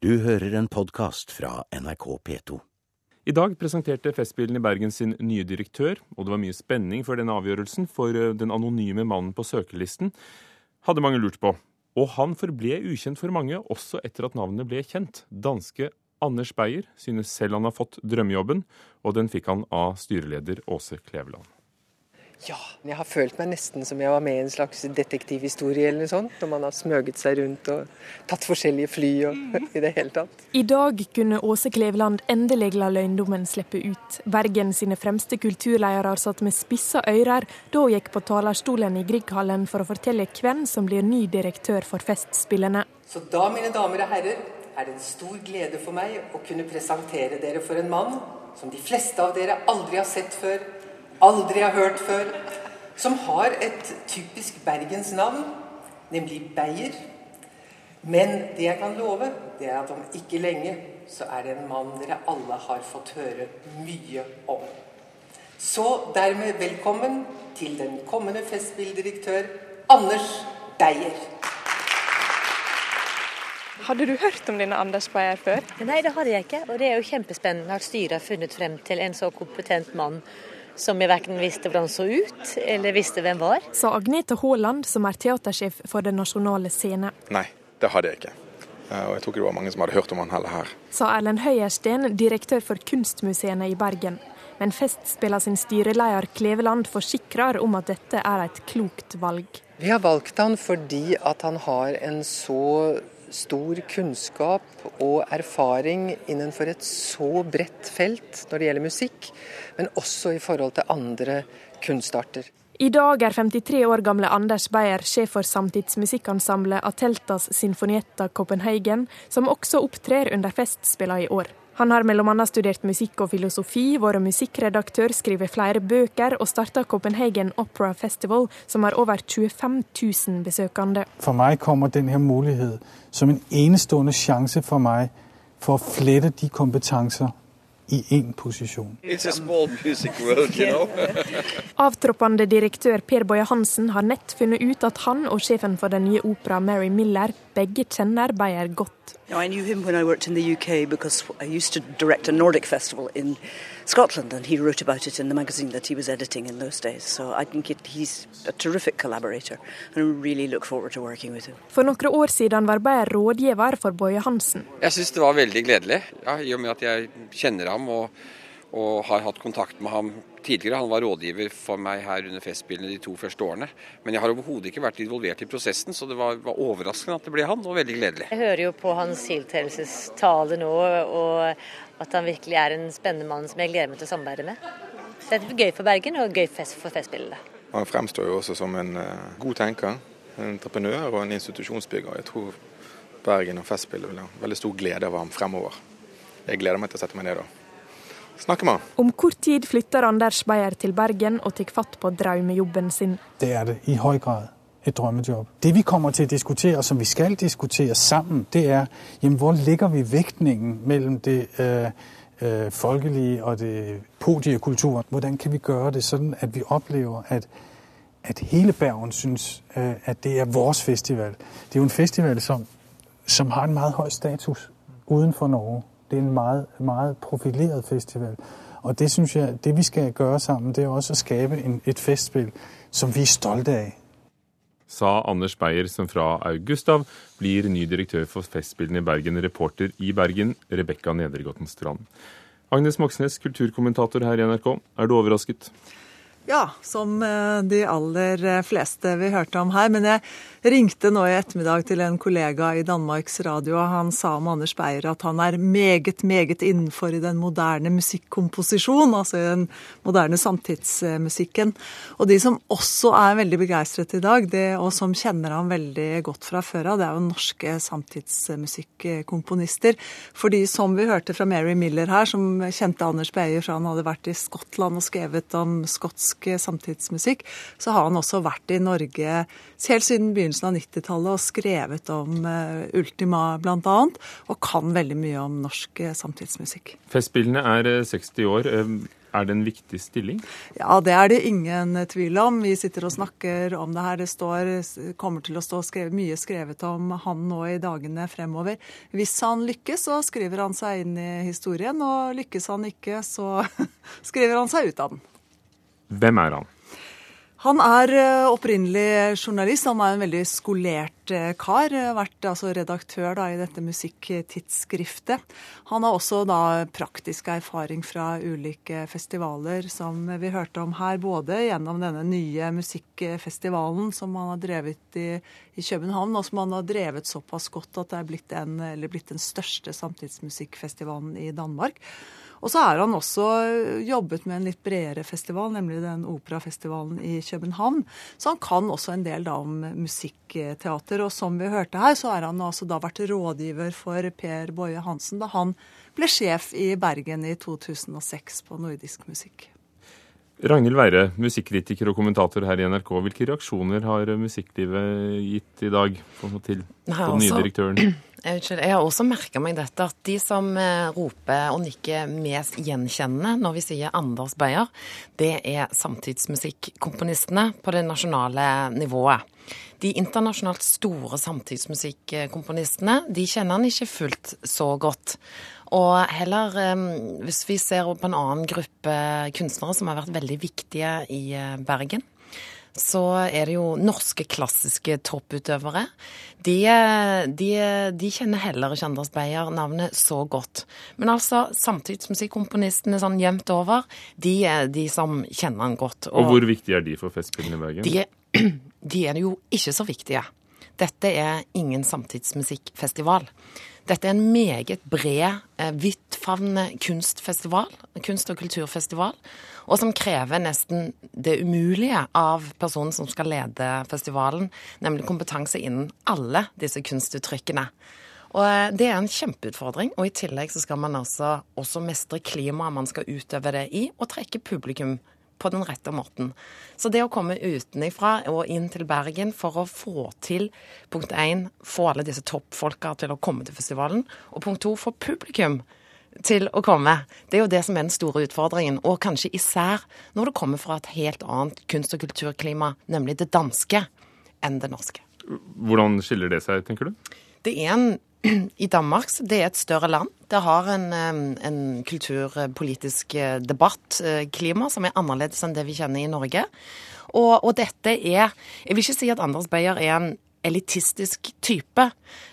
Du hører en podkast fra NRK P2. I dag presenterte Festspillene i Bergen sin nye direktør, og det var mye spenning før denne avgjørelsen, for eh, den anonyme mannen på søkerlisten hadde mange lurt på. Og han forble ukjent for mange også etter at navnet ble kjent. Danske Anders Beyer synes selv han har fått drømmejobben, og den fikk han av styreleder Åse Kleveland. Ja, jeg har følt meg nesten som jeg var med i en slags detektivhistorie eller noe sånt. Når man har smøget seg rundt og tatt forskjellige fly og i det hele tatt. I dag kunne Åse Kleveland endelig la løgndommen slippe ut. Bergen sine fremste kulturledere satt med spissa ører da hun gikk på talerstolen i Grieghallen for å fortelle hvem som blir ny direktør for Festspillene. Så da, mine damer og herrer, er det en stor glede for meg å kunne presentere dere for en mann som de fleste av dere aldri har sett før aldri har hørt før, som har et typisk bergensnavn, nemlig Beyer. Men det jeg kan love, det er at om ikke lenge så er det en mann dere alle har fått høre mye om. Så dermed velkommen til den kommende festspilldirektør Anders Beyer. Hadde du hørt om denne Anders Beyer før? Nei, det hadde jeg ikke. Og det er jo kjempespennende at styret har funnet frem til en så kompetent mann som jeg verken visste hvordan så ut, eller visste hvem var. Sa Agnete Haaland, som er teatersjef for Den nasjonale scene. Nei, det hadde jeg ikke. Eh, og jeg tror ikke det var mange som hadde hørt om han heller her. Sa Erlend Høyersten, direktør for kunstmuseene i Bergen. Men Festspiller sin styreleder Kleveland forsikrer om at dette er et klokt valg. Vi har valgt han fordi at han har en så stor kunnskap og erfaring innenfor et så bredt felt når det gjelder musikk, men også i forhold til andre kunstarter. I dag er 53 år gamle Anders Beyer sjef for samtidsmusikkensemblet Ateltas Sinfonietta Copenhagen, som også opptrer under Festspillene i år. Han har bl.a. studert musikk og filosofi, vært musikkredaktør, skrevet flere bøker og starta Copenhagen Opera Festival, som har over 25 000 besøkende. For meg kommer denne muligheten som en enestående sjanse for meg for å flette de kompetanser i én posisjon. World, you know? Avtroppende direktør Per Boje Hansen har nett funnet ut at han og sjefen for den nye opera Mary Miller begge kjenner Beyer godt. I knew him when I worked in the UK because I used to direct a Nordic festival in Scotland, and he wrote about it in the magazine that he was editing in those days. So I think it, he's a terrific collaborator, and I really look forward to working with him. For noen år siden var Beyer rådgiver for Bøye Hansen. Jeg syns det var veldig gledelig, ja, i og med at jeg kjenner ham og, og har hatt kontakt med ham tidligere. Han var rådgiver for meg her under Festspillene de to første årene. Men jeg har overhodet ikke vært involvert i prosessen, så det var, var, overraskende at det ble han, og veldig gledelig. Jeg hører jo på hans tiltredelsestale nå, og at han virkelig er en spennende mann som jeg gleder meg til å samarbeide med. Så det er gøy for Bergen og gøy for Festspillene. Han fremstår jo også som en uh, god tenker, en entreprenør og en institusjonsbygger. Jeg tror Bergen og Festspillet vil ha veldig stor glede av ham fremover. Jeg gleder meg til å sette meg ned da snakke med han. Om kort tid flytter Anders Beyer til Bergen og tar fatt på drømmejobben sin. Det er det i høy grad. Et drømmejobb. Det vi kommer til å diskutere, som vi skal diskutere sammen, det er jamen, hvor ligger vi vektningen mellom det øh, øh, folkelige og det podiekulturen. Hvordan kan vi gjøre det sånn at vi opplever at, at hele Bergen syns øh, at det er vår festival. Det er jo en festival som, som har en meget høy status utenfor Norge. Det er en meget, meget profileret festival. Og det synes jeg, det vi skal gjøre sammen, det er også å skape en, et festspill som vi er stolte av. Sa Anders Beyer, som fra august av blir ny direktør for Festspillene i Bergen. Reporter i Bergen, Rebekka Nedregotten Strand. Agnes Moxnes, kulturkommentator her i NRK. Er du overrasket? Ja, som eh, de aller eh, fleste vi hørte om her. Men jeg ringte nå i ettermiddag til en kollega i Danmarks Radio, og han sa om Anders Beyer at han er meget, meget innenfor i den moderne musikkomposisjon, altså i den moderne samtidsmusikken. Og de som også er veldig begeistret i dag, det, og som kjenner ham veldig godt fra før av, det er jo norske samtidsmusikkomponister. Fordi som vi hørte fra Mary Miller her, som kjente Anders Beyer fra han hadde vært i Skottland og skrevet om skotsk samtidsmusikk, så har han også vært i Norge helt siden begynnelsen av 90-tallet og skrevet om uh, Ultima bl.a. Og kan veldig mye om norsk uh, samtidsmusikk. Festspillene er 60 eh, år. Er det en viktig stilling? Ja, det er det ingen tvil om. Vi sitter og snakker om det her. Det står, kommer til å stå skrevet, mye skrevet om han nå i dagene fremover. Hvis han lykkes, så skriver han seg inn i historien. Og lykkes han ikke, så skriver han seg ut av den. Hvem er han? Han er eh, opprinnelig journalist. Han er en veldig skolert eh, kar. Vært altså, redaktør da, i dette musikktidsskriftet. Han har også da praktisk erfaring fra ulike festivaler, som vi hørte om her. Både gjennom denne nye musikkfestivalen som han har drevet i, i København, og som han har drevet såpass godt at det er blitt, en, blitt den største samtidsmusikkfestivalen i Danmark. Og så har han også jobbet med en litt bredere festival, nemlig den operafestivalen i København. Så han kan også en del da om musikkteater. Og som vi hørte her, så har han altså da vært rådgiver for Per Boje Hansen da han ble sjef i Bergen i 2006 på Nordisk musikk. Ragnhild Weire, musikkritiker og kommentator her i NRK. Hvilke reaksjoner har musikklivet gitt i dag på, til, på den nye direktøren? Jeg har også merka meg dette, at de som eh, roper og nikker mest gjenkjennende når vi sier Anders Beyer, det er samtidsmusikkomponistene på det nasjonale nivået. De internasjonalt store samtidsmusikkomponistene de kjenner han ikke fullt så godt. Og heller, eh, hvis vi ser på en annen gruppe kunstnere som har vært veldig viktige i eh, Bergen, så er det jo norske klassiske topputøvere. De, de, de kjenner heller ikke Anders Beyer-navnet så godt. Men altså, samtidsmusikkomponistene sånn jevnt over, de er de som kjenner han godt. Og, og hvor viktige er de for Festspillene i Bergen? De, de er jo ikke så viktige. Dette er ingen samtidsmusikkfestival. Dette er en meget bred, eh, vidtfavnende kunstfestival, kunst- og kulturfestival, og som krever nesten det umulige av personen som skal lede festivalen, nemlig kompetanse innen alle disse kunstuttrykkene. Og eh, Det er en kjempeutfordring, og i tillegg så skal man altså også mestre klimaet man skal utøve det i, og trekke publikum på den rette måten. Så det å komme utenifra og inn til Bergen for å få til punkt én, få alle disse toppfolka til å komme til festivalen, og punkt to, få publikum til å komme. Det er jo det som er den store utfordringen. Og kanskje især når det kommer fra et helt annet kunst- og kulturklima, nemlig det danske, enn det norske. Hvordan skiller det seg, tenker du? Det er en i Danmark det er et større land. Det har en, en kulturpolitisk eh, debattklima som er annerledes enn det vi kjenner i Norge. Og, og, dette er Jeg vil ikke si at Anders Beyer er en elitistisk type.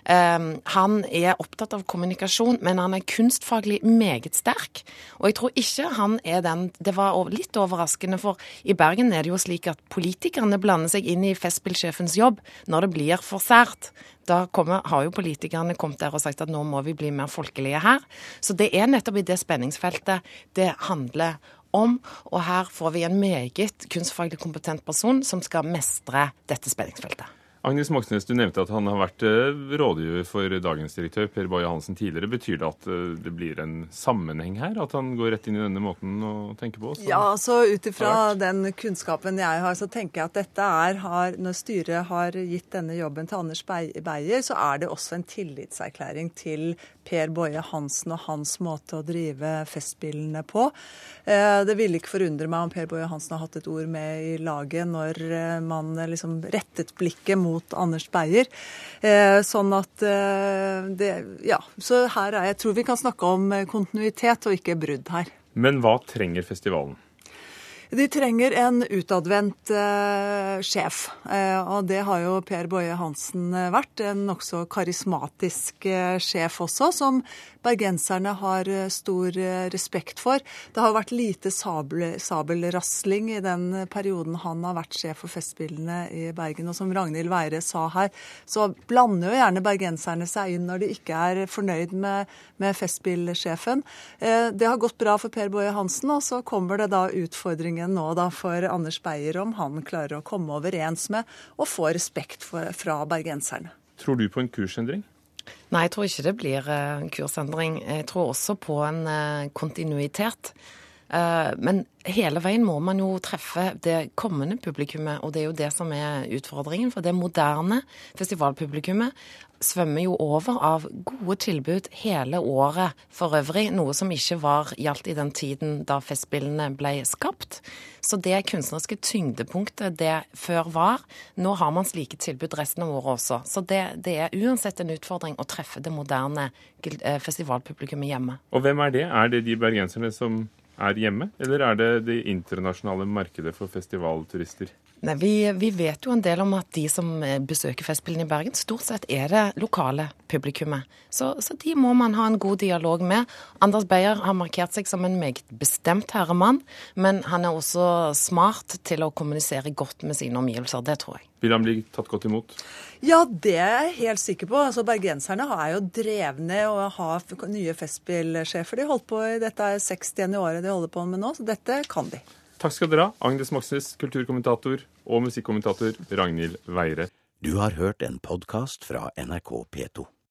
Um, han er opptatt av kommunikasjon, men han er kunstfaglig meget sterk. Og jeg tror ikke han er den Det var litt overraskende, for i Bergen er det jo slik at politikerne blander seg inn i Festspillsjefens jobb når det blir for sært. Da kommer, har jo politikerne kommet der og sagt at nå må vi bli mer folkelige her. Så det er nettopp i det spenningsfeltet det handler om. Og her får vi en meget kunstfaglig kompetent person som skal mestre dette spenningsfeltet. Agnes Moxnes, du nevnte at han har vært eh, rådgiver for dagens direktør, Per Boje Hansen, tidligere. Betyr det at eh, det blir en sammenheng her? At han går rett inn i denne måten å tenke på? Ja, så ut ifra den kunnskapen jeg har, så tenker jeg at dette er har, Når styret har gitt denne jobben til Anders Beyer, så er det også en tillitserklæring til Per Boje Hansen og hans måte å drive Festspillene på. Eh, det ville ikke forundre meg om Per Boje Hansen har hatt et ord med i laget når man liksom rettet blikket mot Anders Beyer. Eh, sånn at eh, det Ja. Så her er Jeg tror vi kan snakke om kontinuitet og ikke brudd her. Men hva trenger festivalen? De trenger en utadvendt eh, sjef, eh, og det har jo Per Boje Hansen eh, vært. En nokså karismatisk eh, sjef også, som bergenserne har eh, stor eh, respekt for. Det har vært lite sabel, sabelrasling i den perioden han har vært sjef for Festspillene i Bergen. Og som Ragnhild Weire sa her, så blander jo gjerne bergenserne seg inn når de ikke er fornøyd med, med Festspillsjefen. Det har gått bra for Per Boje Hansen, og så kommer det da utfordringer utfordringen nå da for Anders Beyer om han klarer å komme overens med og få respekt for, fra bergenserne. Tror du på en kursendring? Nei, jeg tror ikke det blir en eh, kursendring. Jeg tror også på en eh, kontinuitet. Eh, men hele veien må man jo treffe det kommende publikummet, og det er jo det som er utfordringen. For det moderne festivalpublikummet svømmer jo over av gode tilbud hele året for øvrig, noe som ikke var gjaldt i den tiden da Festspillene ble skapt. Så det kunstneriske tyngdepunktet det før var, nå har man slike tilbud resten av året også. Så det, det er uansett en utfordring å treffe det moderne eh, festivalpublikummet hjemme. Og hvem er det? Er det de bergenserne som er hjemme, eller er det det internasjonale markedet for festivalturister? Nei, vi, vi, vet jo en del om at de som eh, besøker Festspillene i Bergen, stort sett er det lokale publikummet. Så, så, de må man ha en god dialog med. Anders Beyer har markert seg som en meget bestemt herremann, men han er også smart til å kommunisere godt med sine omgivelser. Det tror jeg. Vil han bli tatt godt imot? Ja, det er jeg helt sikker på. Altså, Bergenserne er jo drevne og har nye festspillsjefer. De holdt på, i Dette er 60 året de holder på med nå, så dette kan de. Takk skal dere ha, Agnes Moxnes, kulturkommentator, og musikkommentator Ragnhild Weire. Du har hørt en podkast fra NRK P2.